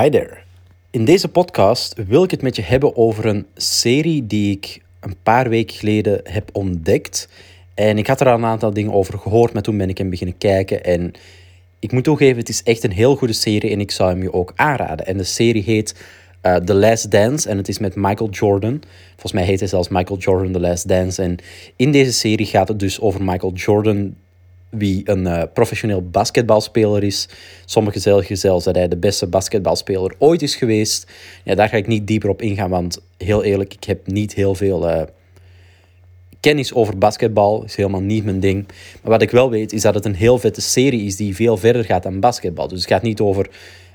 Hi there. In deze podcast wil ik het met je hebben over een serie die ik een paar weken geleden heb ontdekt. En ik had er al een aantal dingen over gehoord, maar toen ben ik hem beginnen kijken. En ik moet toegeven, het is echt een heel goede serie en ik zou hem je ook aanraden. En de serie heet uh, The Last Dance en het is met Michael Jordan. Volgens mij heet hij zelfs Michael Jordan The Last Dance. En in deze serie gaat het dus over Michael Jordan, wie een uh, professioneel basketbalspeler is. Sommigen zeggen zelfs dat hij de beste basketbalspeler ooit is geweest. Ja, daar ga ik niet dieper op ingaan, want heel eerlijk, ik heb niet heel veel uh, kennis over basketbal. is helemaal niet mijn ding. Maar wat ik wel weet, is dat het een heel vette serie is die veel verder gaat dan basketbal. Dus het gaat niet over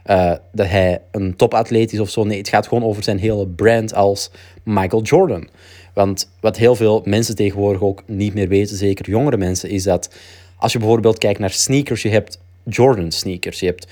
uh, dat hij een topatleet is of zo. Nee, het gaat gewoon over zijn hele brand als Michael Jordan. Want wat heel veel mensen tegenwoordig ook niet meer weten, zeker jongere mensen, is dat als je bijvoorbeeld kijkt naar sneakers, je hebt Jordan sneakers. Je hebt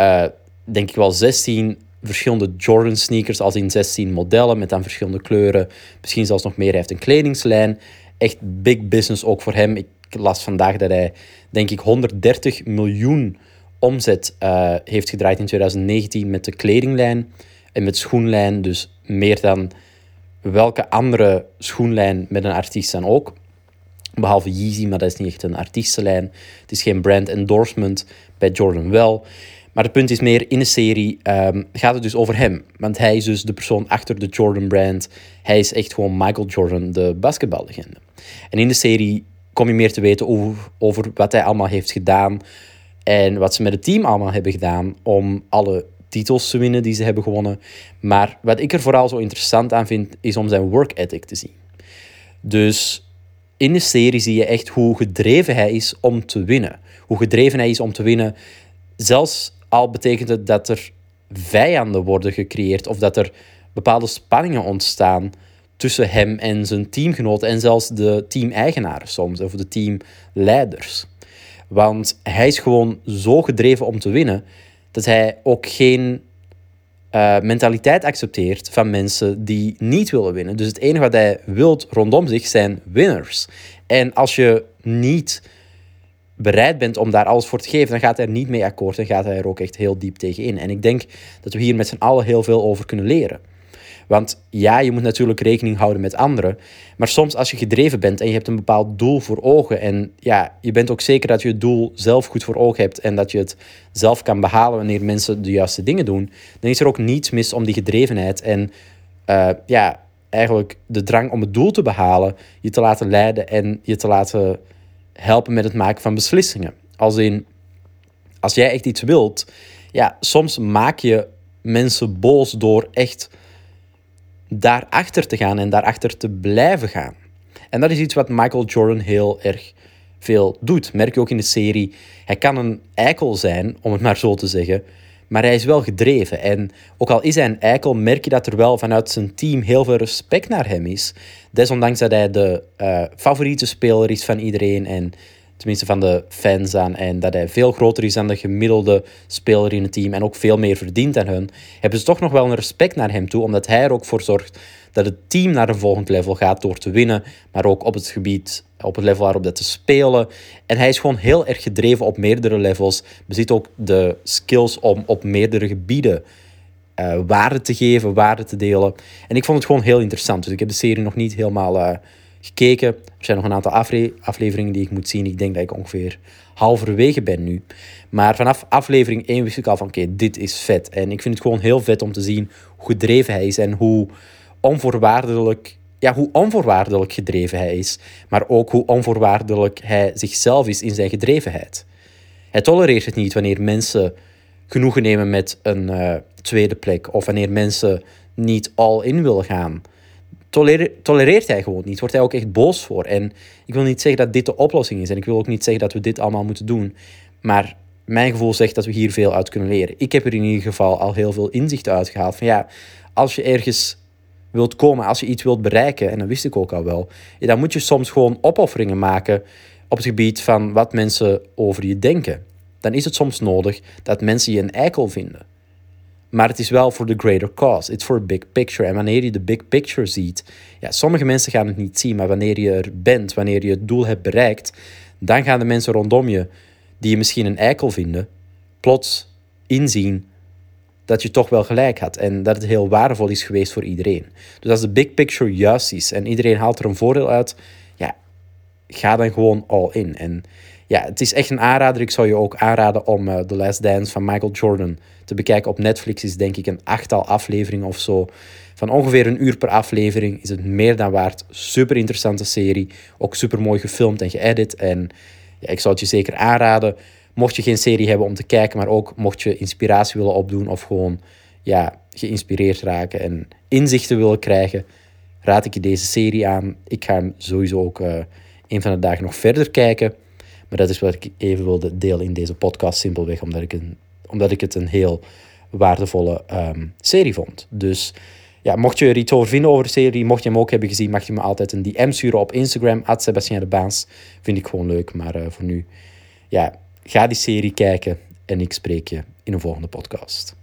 uh, denk ik wel 16 verschillende Jordan sneakers, als in 16 modellen met dan verschillende kleuren. Misschien zelfs nog meer. Hij heeft een kledingslijn. Echt big business ook voor hem. Ik las vandaag dat hij, denk ik, 130 miljoen omzet uh, heeft gedraaid in 2019 met de kledinglijn en met schoenlijn. Dus meer dan welke andere schoenlijn met een artiest dan ook. Behalve Yeezy, maar dat is niet echt een artiestenlijn. Het is geen brand endorsement, bij Jordan wel. Maar het punt is meer, in de serie um, gaat het dus over hem. Want hij is dus de persoon achter de Jordan brand. Hij is echt gewoon Michael Jordan, de basketballegende. En in de serie kom je meer te weten over, over wat hij allemaal heeft gedaan. En wat ze met het team allemaal hebben gedaan om alle titels te winnen die ze hebben gewonnen. Maar wat ik er vooral zo interessant aan vind, is om zijn work ethic te zien. Dus in de serie zie je echt hoe gedreven hij is om te winnen. Hoe gedreven hij is om te winnen. Zelfs al betekent het dat er vijanden worden gecreëerd of dat er bepaalde spanningen ontstaan tussen hem en zijn teamgenoten en zelfs de team-eigenaren soms of de teamleiders. Want hij is gewoon zo gedreven om te winnen dat hij ook geen uh, mentaliteit accepteert van mensen die niet willen winnen. Dus het enige wat hij wilt rondom zich zijn winners. En als je niet bereid bent om daar alles voor te geven, dan gaat hij er niet mee akkoord en gaat hij er ook echt heel diep tegen in. En ik denk dat we hier met z'n allen heel veel over kunnen leren. Want ja, je moet natuurlijk rekening houden met anderen. Maar soms als je gedreven bent en je hebt een bepaald doel voor ogen. En ja, je bent ook zeker dat je het doel zelf goed voor ogen hebt. En dat je het zelf kan behalen wanneer mensen de juiste dingen doen. Dan is er ook niets mis om die gedrevenheid. En uh, ja, eigenlijk de drang om het doel te behalen. Je te laten leiden en je te laten helpen met het maken van beslissingen. Als in, als jij echt iets wilt. Ja, soms maak je mensen boos door echt daarachter te gaan en daarachter te blijven gaan. En dat is iets wat Michael Jordan heel erg veel doet. Merk je ook in de serie. Hij kan een eikel zijn, om het maar zo te zeggen. Maar hij is wel gedreven. En ook al is hij een eikel, merk je dat er wel vanuit zijn team heel veel respect naar hem is. Desondanks dat hij de uh, favoriete speler is van iedereen. En tenminste van de fans aan. En dat hij veel groter is dan de gemiddelde speler in het team en ook veel meer verdient dan hun, hebben ze toch nog wel een respect naar hem toe, omdat hij er ook voor zorgt dat het team naar een volgend level gaat door te winnen, maar ook op het gebied, op het level waarop dat te spelen. En hij is gewoon heel erg gedreven op meerdere levels, bezit ook de skills om op meerdere gebieden uh, waarde te geven, waarde te delen. En ik vond het gewoon heel interessant. Dus ik heb de serie nog niet helemaal uh, gekeken. Er zijn nog een aantal afleveringen die ik moet zien. Ik denk dat ik ongeveer halverwege ben nu. Maar vanaf aflevering 1 wist ik al van oké, dit is vet. En ik vind het gewoon heel vet om te zien hoe gedreven hij is en hoe onvoorwaardelijk, ja, hoe onvoorwaardelijk gedreven hij is. Maar ook hoe onvoorwaardelijk hij zichzelf is in zijn gedrevenheid. Hij tolereert het niet wanneer mensen genoegen nemen met een uh, tweede plek of wanneer mensen niet all in willen gaan tolereert hij gewoon niet. Wordt hij ook echt boos voor. En ik wil niet zeggen dat dit de oplossing is. En ik wil ook niet zeggen dat we dit allemaal moeten doen. Maar mijn gevoel zegt dat we hier veel uit kunnen leren. Ik heb er in ieder geval al heel veel inzicht uitgehaald. Van ja, als je ergens wilt komen, als je iets wilt bereiken, en dat wist ik ook al wel, dan moet je soms gewoon opofferingen maken op het gebied van wat mensen over je denken. Dan is het soms nodig dat mensen je een eikel vinden. Maar het is wel voor de greater cause. It's for the big picture. En wanneer je de big picture ziet, ja, sommige mensen gaan het niet zien, maar wanneer je er bent, wanneer je het doel hebt bereikt, dan gaan de mensen rondom je, die je misschien een eikel vinden, plots inzien dat je toch wel gelijk had. En dat het heel waardevol is geweest voor iedereen. Dus als de big picture juist is en iedereen haalt er een voordeel uit, ja, ga dan gewoon all in. En ja, het is echt een aanrader. Ik zou je ook aanraden om uh, The Last Dance van Michael Jordan te bekijken. Op Netflix is denk ik een achttal afleveringen of zo. Van ongeveer een uur per aflevering is het meer dan waard. Super interessante serie. Ook super mooi gefilmd en geëdit. En ja, ik zou het je zeker aanraden. Mocht je geen serie hebben om te kijken, maar ook mocht je inspiratie willen opdoen of gewoon ja, geïnspireerd raken en inzichten willen krijgen, raad ik je deze serie aan. Ik ga hem sowieso ook uh, een van de dagen nog verder kijken. Maar dat is wat ik even wilde delen in deze podcast, simpelweg omdat ik, een, omdat ik het een heel waardevolle um, serie vond. Dus ja, mocht je er iets over vinden over de serie, mocht je hem ook hebben gezien, mag je me altijd een DM sturen op Instagram, Sebastien de Baans. Vind ik gewoon leuk, maar uh, voor nu, ja, ga die serie kijken en ik spreek je in een volgende podcast.